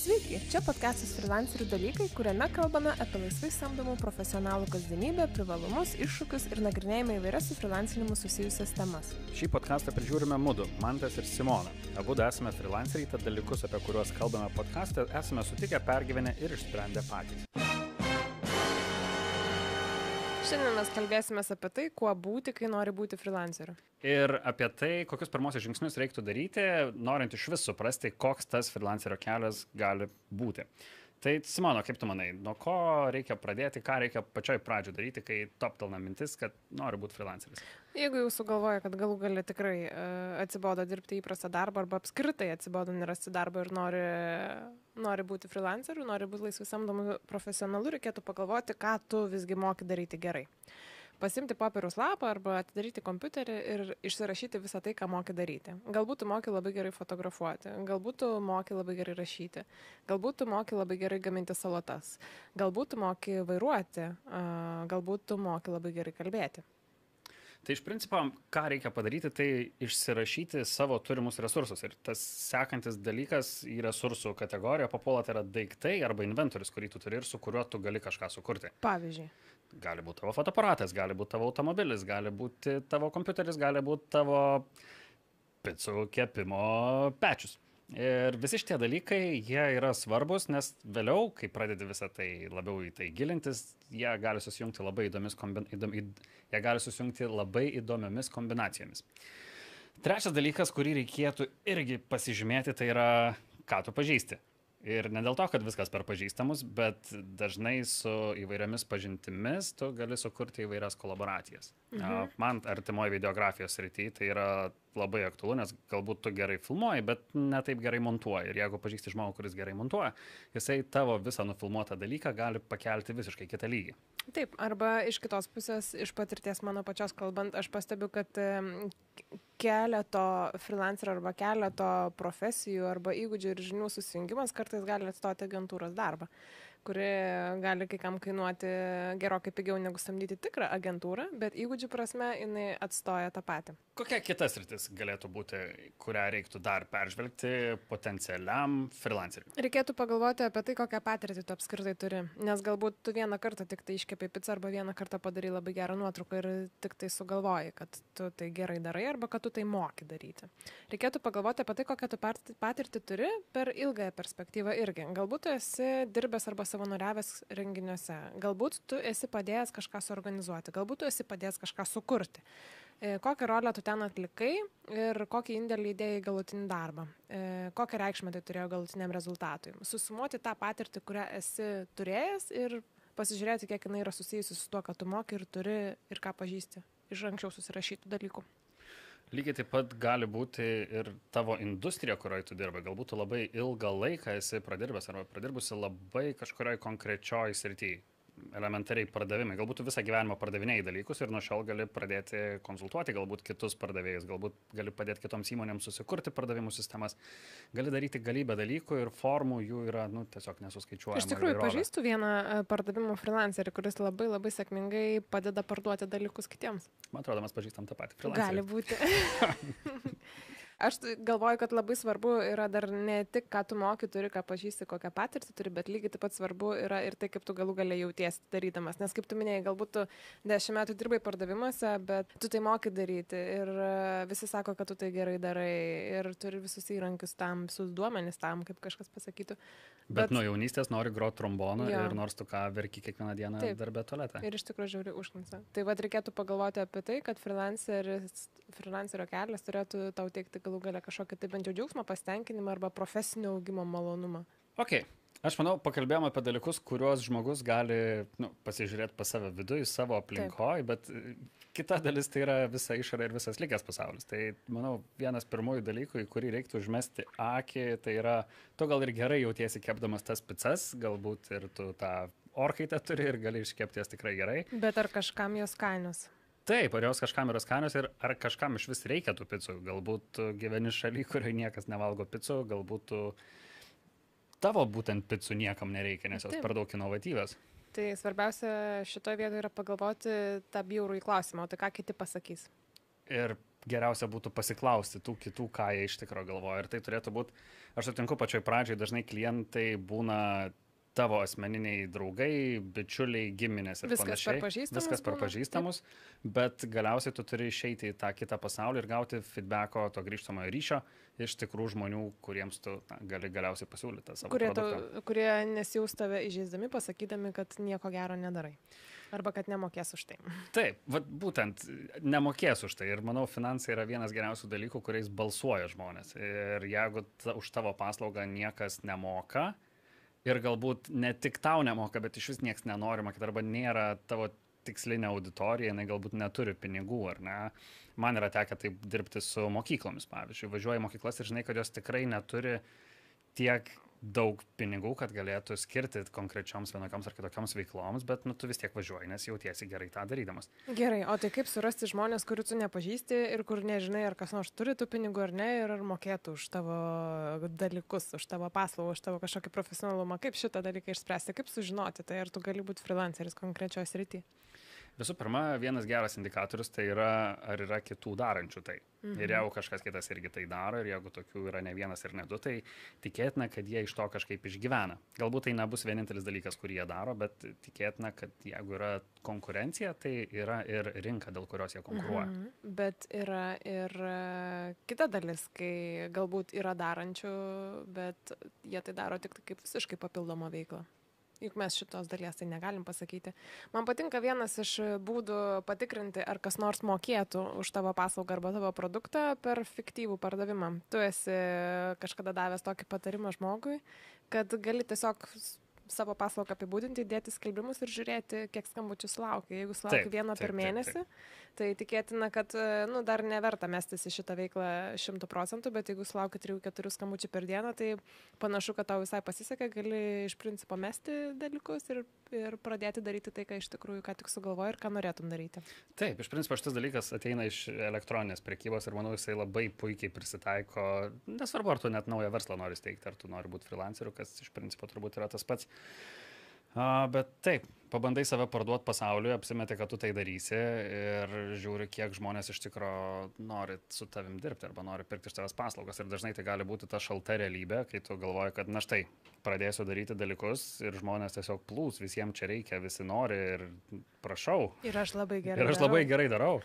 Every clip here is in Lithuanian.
Sveiki, čia podcastas freelancerių dalykai, kuriame kalbame apie laisvai samdomų profesionalų kasdienybę, privalumus, iššūkius ir nagrinėjame įvairias su freelancinimu susijusias temas. Šį podcastą prižiūrime Mudu, Mantas ir Simona. Abu esame freelanceriai, tad dalykus, apie kuriuos kalbame podcast'e, esame sutikę, pergyvenę ir išsprendę patys. Šiandien mes kalbėsime apie tai, kuo būti, kai nori būti freelanceriu. Ir apie tai, kokius pirmosius žingsnius reiktų daryti, norint iš vis suprasti, koks tas freelancerio kelias gali būti. Tai Simono, kaip tu manai, nuo ko reikia pradėti, ką reikia pačioj pradžioje daryti, kai toptelna mintis, kad nori būti freelanceris? Jeigu jau sugalvoja, kad galų gali tikrai uh, atsibodo dirbti įprastą darbą arba apskritai atsibodo nerasti darbą ir nori, nori būti freelanceriu, nori būti laisvai samdomu profesionalu, reikėtų pagalvoti, ką tu visgi moki daryti gerai. Pasimti popieriaus lapą arba atidaryti kompiuterį ir išsirašyti visą tai, ką moki daryti. Galbūt tu moki labai gerai fotografuoti, galbūt tu moki labai gerai rašyti, galbūt tu moki labai gerai gaminti salotas, galbūt tu moki vairuoti, galbūt tu moki labai gerai kalbėti. Tai iš principo, ką reikia padaryti, tai išsirašyti savo turimus resursus. Ir tas sekantis dalykas į resursų kategoriją papuola tai yra daiktai arba inventorius, kurį tu turi ir su kuriuo tu gali kažką sukurti. Pavyzdžiui. Gali būti tavo fotoaparatas, gali būti tavo automobilis, gali būti tavo kompiuteris, gali būti tavo picų kepimo pečius. Ir visi šitie dalykai, jie yra svarbus, nes vėliau, kai pradedi visą tai labiau į tai gilintis, jie gali susijungti labai, kombin... įdom... jie gali susijungti labai įdomiomis kombinacijomis. Trečias dalykas, kurį reikėtų irgi pasižymėti, tai yra, ką tu pažįsti. Ir ne dėl to, kad viskas per pažįstamus, bet dažnai su įvairiomis pažintimis tu gali sukurti įvairias kolaboracijas. Mhm. Man artimoji videografijos rytyje tai yra labai aktualu, nes galbūt tu gerai filmuoji, bet ne taip gerai montuoji. Ir jeigu pažįsti žmogų, kuris gerai montuoja, jisai tavo visą nufilmuotą dalyką gali pakelti visiškai kitą lygį. Taip, arba iš kitos pusės, iš patirties mano pačios kalbant, aš pastebiu, kad keleto freelancerio arba keleto profesijų arba įgūdžių ir žinių susijungimas kartais gali atstoti agentūros darbą kuri gali kai kam kainuoti gerokai pigiau negu samdyti tikrą agentūrą, bet įgūdžių prasme jinai atstoja tą patį. Kokia kitas rytis galėtų būti, kurią reiktų dar peržvelgti potencialiam freelanceriui? Reikėtų pagalvoti apie tai, kokią patirtį tu apskritai turi, nes galbūt tu vieną kartą tik tai iškepi pizzą arba vieną kartą padarai labai gerą nuotrauką ir tik tai sugalvoji, kad tu tai gerai darai arba kad tu tai moki daryti. Reikėtų pagalvoti apie tai, kokią tu patirtį turi per ilgąją perspektyvą irgi. Galbūt tu esi dirbęs arba savanoriavęs renginiuose, galbūt tu esi padėjęs kažką suorganizuoti, galbūt tu esi padėjęs kažką sukurti. E, kokią rolę tu ten atlikai ir kokį indėlį įdėjai į galutinį darbą, e, kokią reikšmę tai turėjo galutiniam rezultatui. Susumuoti tą patirtį, kurią esi turėjęs ir pasižiūrėti, kiek jinai yra susijusi su tuo, ką tu moki ir turi ir ką pažįsti iš anksčiau susirašytų dalykų. Lygiai taip pat gali būti ir tavo industrija, kurioje tu dirbi. Galbūt tu labai ilgą laiką esi pradirbęs arba pradirbusi labai kažkurioje konkrečioje srityje elementariai pardavimai. Galbūt tu visą gyvenimą pardavinėjai dalykus ir nuo šiol gali pradėti konsultuoti galbūt kitus pardavėjus, galbūt gali padėti kitoms įmonėms susikurti pardavimų sistemas, gali daryti galybę dalykų ir formų jų yra nu, tiesiog nesuskaičiuojama. Iš tikrųjų, pažįstu vieną e, pardavimų freelancerį, kuris labai labai sėkmingai padeda parduoti dalykus kitiems. Man atrodo, mes pažįstam tą patį. Gali būti. Aš galvoju, kad labai svarbu yra dar ne tik, ką tu moki, turi, ką pažįsti, kokią patirtį turi, bet lygiai taip pat svarbu yra ir tai, kaip tu galų galiai jautiesi darydamas. Nes kaip tu minėjai, galbūt tu dešimt metų dirbai pardavimuose, bet tu tai moki daryti ir e, visi sako, kad tu tai gerai darai ir turi visus įrankius tam, visus duomenis tam, kaip kažkas pasakytų. Bet, bet nuo jaunystės nori groti tromboną jo. ir nors tu ką verki kiekvieną dieną taip, darbę tualetą. Ir iš tikrųjų žiūri užknisa. Tai vad reikėtų pagalvoti apie tai, kad freelancerio kelias turėtų tau teikti galų galę kažkokį tai bent jau džiaugsmą, pasitenkinimą arba profesinio augimo malonumą. Ok. Aš manau, pakalbėjome apie dalykus, kuriuos žmogus gali nu, pasižiūrėti pas save viduje, savo aplinkoje, bet e, kita dalis tai yra visa išorė ir visas likęs pasaulis. Tai, manau, vienas pirmųjų dalykų, į kurį reiktų užmesti akį, tai yra, tu gal ir gerai jautiesi kepdamas tas pizzas, galbūt ir tu tą orkaitę turi ir gali iškepti jas tikrai gerai. Bet ar kažkam jos kainos? Taip, ar jos kažkam yra skanios ir ar kažkam iš vis reikia tų picų. Galbūt gyveni šaly, kurioje niekas nevalgo picų, galbūt tavo būtent picų niekam nereikia, nes jos Taip. per daug inovatyvios. Tai svarbiausia šitoje vietoje yra pagalvoti tą bjaurų į klausimą, o tai ką kiti pasakys. Ir geriausia būtų pasiklausti tų kitų, ką jie iš tikrųjų galvoja. Ir tai turėtų būti, aš sutinku pačioj pradžioj, dažnai klientai būna tavo asmeniniai draugai, bičiuliai, giminės ir Viskas panašiai. per pažįstamus Viskas per pažįstamus, bet galiausiai tu turi išeiti į tą kitą pasaulį ir gauti feedbacko, to grįžtamojo ryšio iš tikrų žmonių, kuriems tu na, gali galiausiai pasiūlyti savo Kurie, produktą. tau, kurie nesijaus tave įžeisdami, pasakydami, kad nieko gero nedarai. Arba kad nemokės už tai. Taip, vat, būtent nemokės už tai. Ir manau, finansai yra vienas geriausių dalykų, kuriais balsuoja žmonės. Ir jeigu ta, už tavo paslaugą niekas nemoka, ir galbūt ne tik tau nemoka, bet iš vis niekas nenori mokėti, arba nėra tavo tikslinė auditorija, jinai galbūt neturi pinigų, ar ne. Man yra tekę taip dirbti su mokyklomis, pavyzdžiui. Važiuoji mokyklas ir žinai, kad jos tikrai neturi tiek daug pinigų, kad galėtų skirti konkrečioms vienokioms ar kitokioms veikloms, bet nu, tu vis tiek važiuoji, nes jautiesi gerai tą darydamas. Gerai, o tai kaip surasti žmonės, kurių tu nepažįsti ir kur nežinai, ar kas nors turi tų pinigų ar ne, ir ar mokėtų už tavo dalykus, už tavo paslaugą, už tavo kažkokį profesionalumą. Kaip šitą dalyką išspręsti, kaip sužinoti, tai ar tu gali būti freelanceris konkrečios rytį. Visų pirma, vienas geras indikatorius tai yra, ar yra kitų darančių tai. Mhm. Ir jeigu kažkas kitas irgi tai daro, ir jeigu tokių yra ne vienas ir ne du, tai tikėtina, kad jie iš to kažkaip išgyvena. Galbūt tai nebus vienintelis dalykas, kurį jie daro, bet tikėtina, kad jeigu yra konkurencija, tai yra ir rinka, dėl kurios jie konkuruoja. Mhm. Bet yra ir e, kita dalis, kai galbūt yra darančių, bet jie tai daro tik kaip visiškai papildomą veiklą. Juk mes šitos dalies tai negalim pasakyti. Man patinka vienas iš būdų patikrinti, ar kas nors mokėtų už tavo paslaugą arba tavo produktą per fiktyvų pardavimą. Tu esi kažkada davęs tokį patarimą žmogui, kad gali tiesiog savo paslaugą apibūdinti, dėti skelbimus ir žiūrėti, kiek skambučių sulaukia. Jeigu sulaukia Taip, vieno taip, per taip, mėnesį, taip. tai tikėtina, kad nu, dar neverta mestis į šitą veiklą šimtų procentų, bet jeigu sulaukia 3-4 skambučių per dieną, tai panašu, kad tau visai pasisekė, gali iš principo mesti dalykus ir, ir pradėti daryti tai, ką iš tikrųjų ką tik sugalvoji ir ką norėtum daryti. Taip, iš principo šitas dalykas ateina iš elektroninės prekybos ir manau, jisai labai puikiai prisitaiko, nesvarbu, ar tu net naują verslą nori steigti, ar tu nori būti freelanceriu, kas iš principo turbūt yra tas pats. A, bet taip, pabandai save parduoti pasauliu, apsimeti, kad tu tai darysi ir žiūri, kiek žmonės iš tikrųjų nori su tavim dirbti arba nori pirkti iš tavęs paslaugas. Ir dažnai tai gali būti ta šalta realybė, kai tu galvoji, kad na štai, pradėsiu daryti dalykus ir žmonės tiesiog plūs, visiems čia reikia, visi nori ir prašau. Ir aš labai gerai. Ir aš labai gerai darau.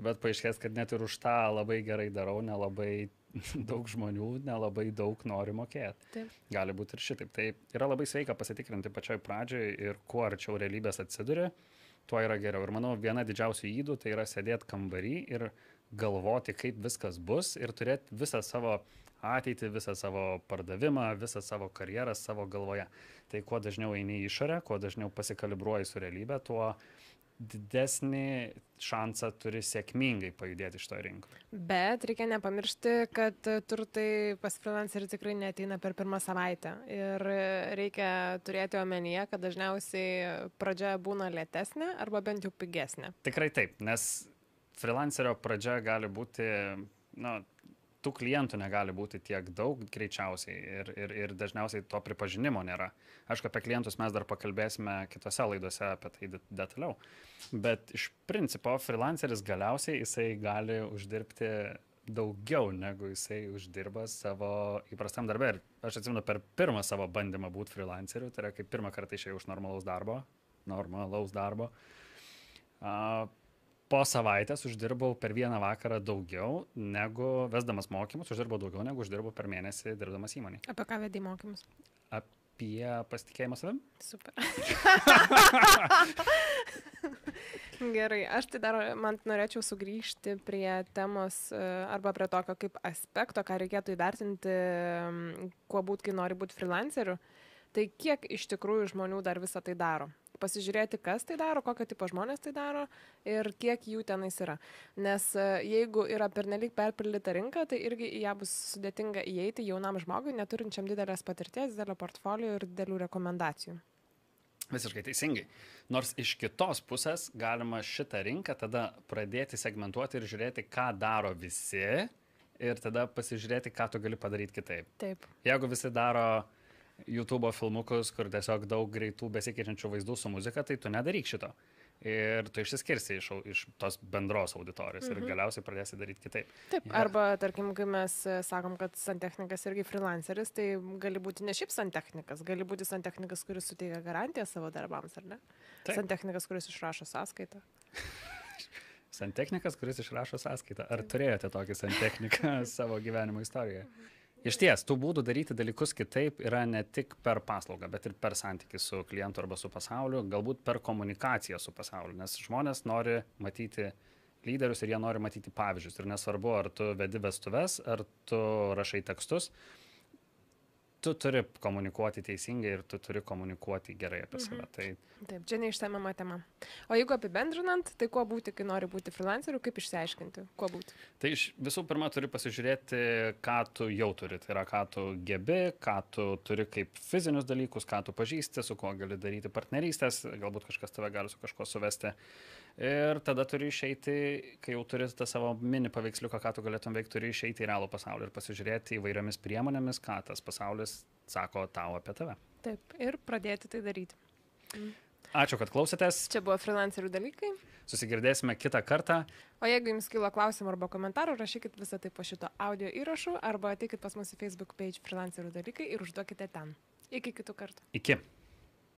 Bet paaiškės, kad net ir už tą labai gerai darau, nelabai daug žmonių, nelabai daug nori mokėti. Taip. Gali būti ir šitaip. Tai yra labai sveika pasitikrinti pačioj pradžioj ir kuo arčiau realybės atsiduri, tuo yra geriau. Ir manau, viena didžiausių įdų tai yra sėdėti kambarį ir galvoti, kaip viskas bus ir turėti visą savo ateitį, visą savo pardavimą, visą savo karjerą savo galvoje. Tai kuo dažniau eini į išorę, kuo dažniau pasikalibruoji su realybė, tuo didesnį šansą turi sėkmingai pajudėti iš to rinkoje. Bet reikia nepamiršti, kad turtai pas freelancerį tikrai neteina per pirmą savaitę. Ir reikia turėti omenyje, kad dažniausiai pradžia būna lėtesnė arba bent jau pigesnė. Tikrai taip, nes freelancerio pradžia gali būti, na, tų klientų negali būti tiek daug greičiausiai ir, ir, ir dažniausiai to pripažinimo nėra. Aišku, apie klientus mes dar pakalbėsime kitose laidose apie tai detaliau. Bet iš principo freelanceris galiausiai jisai gali uždirbti daugiau negu jisai uždirba savo įprastam darbę. Ir aš atsimenu per pirmą savo bandymą būti freelanceriu, tai yra kaip pirmą kartą išėjau iš normalaus darbo, normalaus darbo. Uh, po savaitės uždirbau per vieną vakarą daugiau negu vesdamas mokymus, uždirbau daugiau negu uždirbau per mėnesį dirbdamas įmonį. Apie ką vedai mokymus? Apie pasitikėjimą savim. Super. Gerai, aš tai dar, man norėčiau sugrįžti prie temos e, arba prie tokio kaip aspekto, ką reikėtų įvertinti, kuo būt, kai nori būti freelanceriu. Tai kiek iš tikrųjų žmonių dar visą tai daro? Pasižiūrėti, kas tai daro, kokio tipo žmonės tai daro ir kiek jų tenais yra. Nes e, jeigu yra pernelyg perpildyta rinka, tai irgi į ją bus sudėtinga įeiti jaunam žmogui, neturinčiam didelės patirties, didelio portfolio ir didelių rekomendacijų. Visiškai teisingai. Nors iš kitos pusės galima šitą rinką tada pradėti segmentuoti ir žiūrėti, ką daro visi ir tada pasižiūrėti, ką tu gali padaryti kitaip. Taip. Jeigu visi daro YouTube filmukus, kur tiesiog daug greitų besikeičiančių vaizdų su muzika, tai tu nedaryk šito. ir tu išsiskirsi iš, iš tos bendros auditorijos ir galiausiai pradėsi daryti kitaip. Taip, Jo. arba tarkim, kai mes e, sakom, kad santechnikas irgi freelanceris, tai gali būti ne šiaip santechnikas, gali būti santechnikas, kuris suteikia garantiją savo darbams, ar ne? Taip. Santechnikas, kuris išrašo sąskaitą. Santechnikas, kuris išrašo sąskaitą. Ar turėjote tokį santechniką savo gyvenimo istorijoje? Iš ties, tų būdų daryti dalykus kitaip yra ne tik per paslaugą, bet ir per santykių su klientu arba su pasauliu, galbūt per komunikaciją su pasauliu, nes žmonės nori matyti lyderius ir jie nori matyti pavyzdžius. Ir nesvarbu, ar tu vedi vestuves, ar tu rašai tekstus, tu turi komunikuoti teisingai ir tu turi komunikuoti gerai apie save. Tai Taip, čia neišsamiama tema. O jeigu apibendrinant, tai kuo būti, kai nori būti freelanceriu, kaip išsiaiškinti, kuo būti? Tai iš visų pirma turi pasižiūrėti, ką tu jau turi. Tai yra, ką tu gebi, ką tu turi kaip fizinius dalykus, ką tu pažįsti, su kuo gali daryti partnerystės, galbūt kažkas tave gali su kažkuo suvesti. Ir tada turi išeiti, kai jau turi tą savo mini paveiksliuką, ką tu galėtum veikti, turi išeiti į realų pasaulį ir pasižiūrėti įvairiomis priemonėmis, ką tas pasaulis sako tau apie tave. Taip, ir pradėti tai daryti. Ačiū, kad klausėtės. Čia buvo freelancerių dalykai. Susigirdėsime kitą kartą. O jeigu jums kilo klausimų arba komentarų, rašykit visą tai po šito audio įrašu arba ateikit pas mūsų Facebook page freelancerių dalykai ir užduokite ten. Iki kitų kartų. Iki.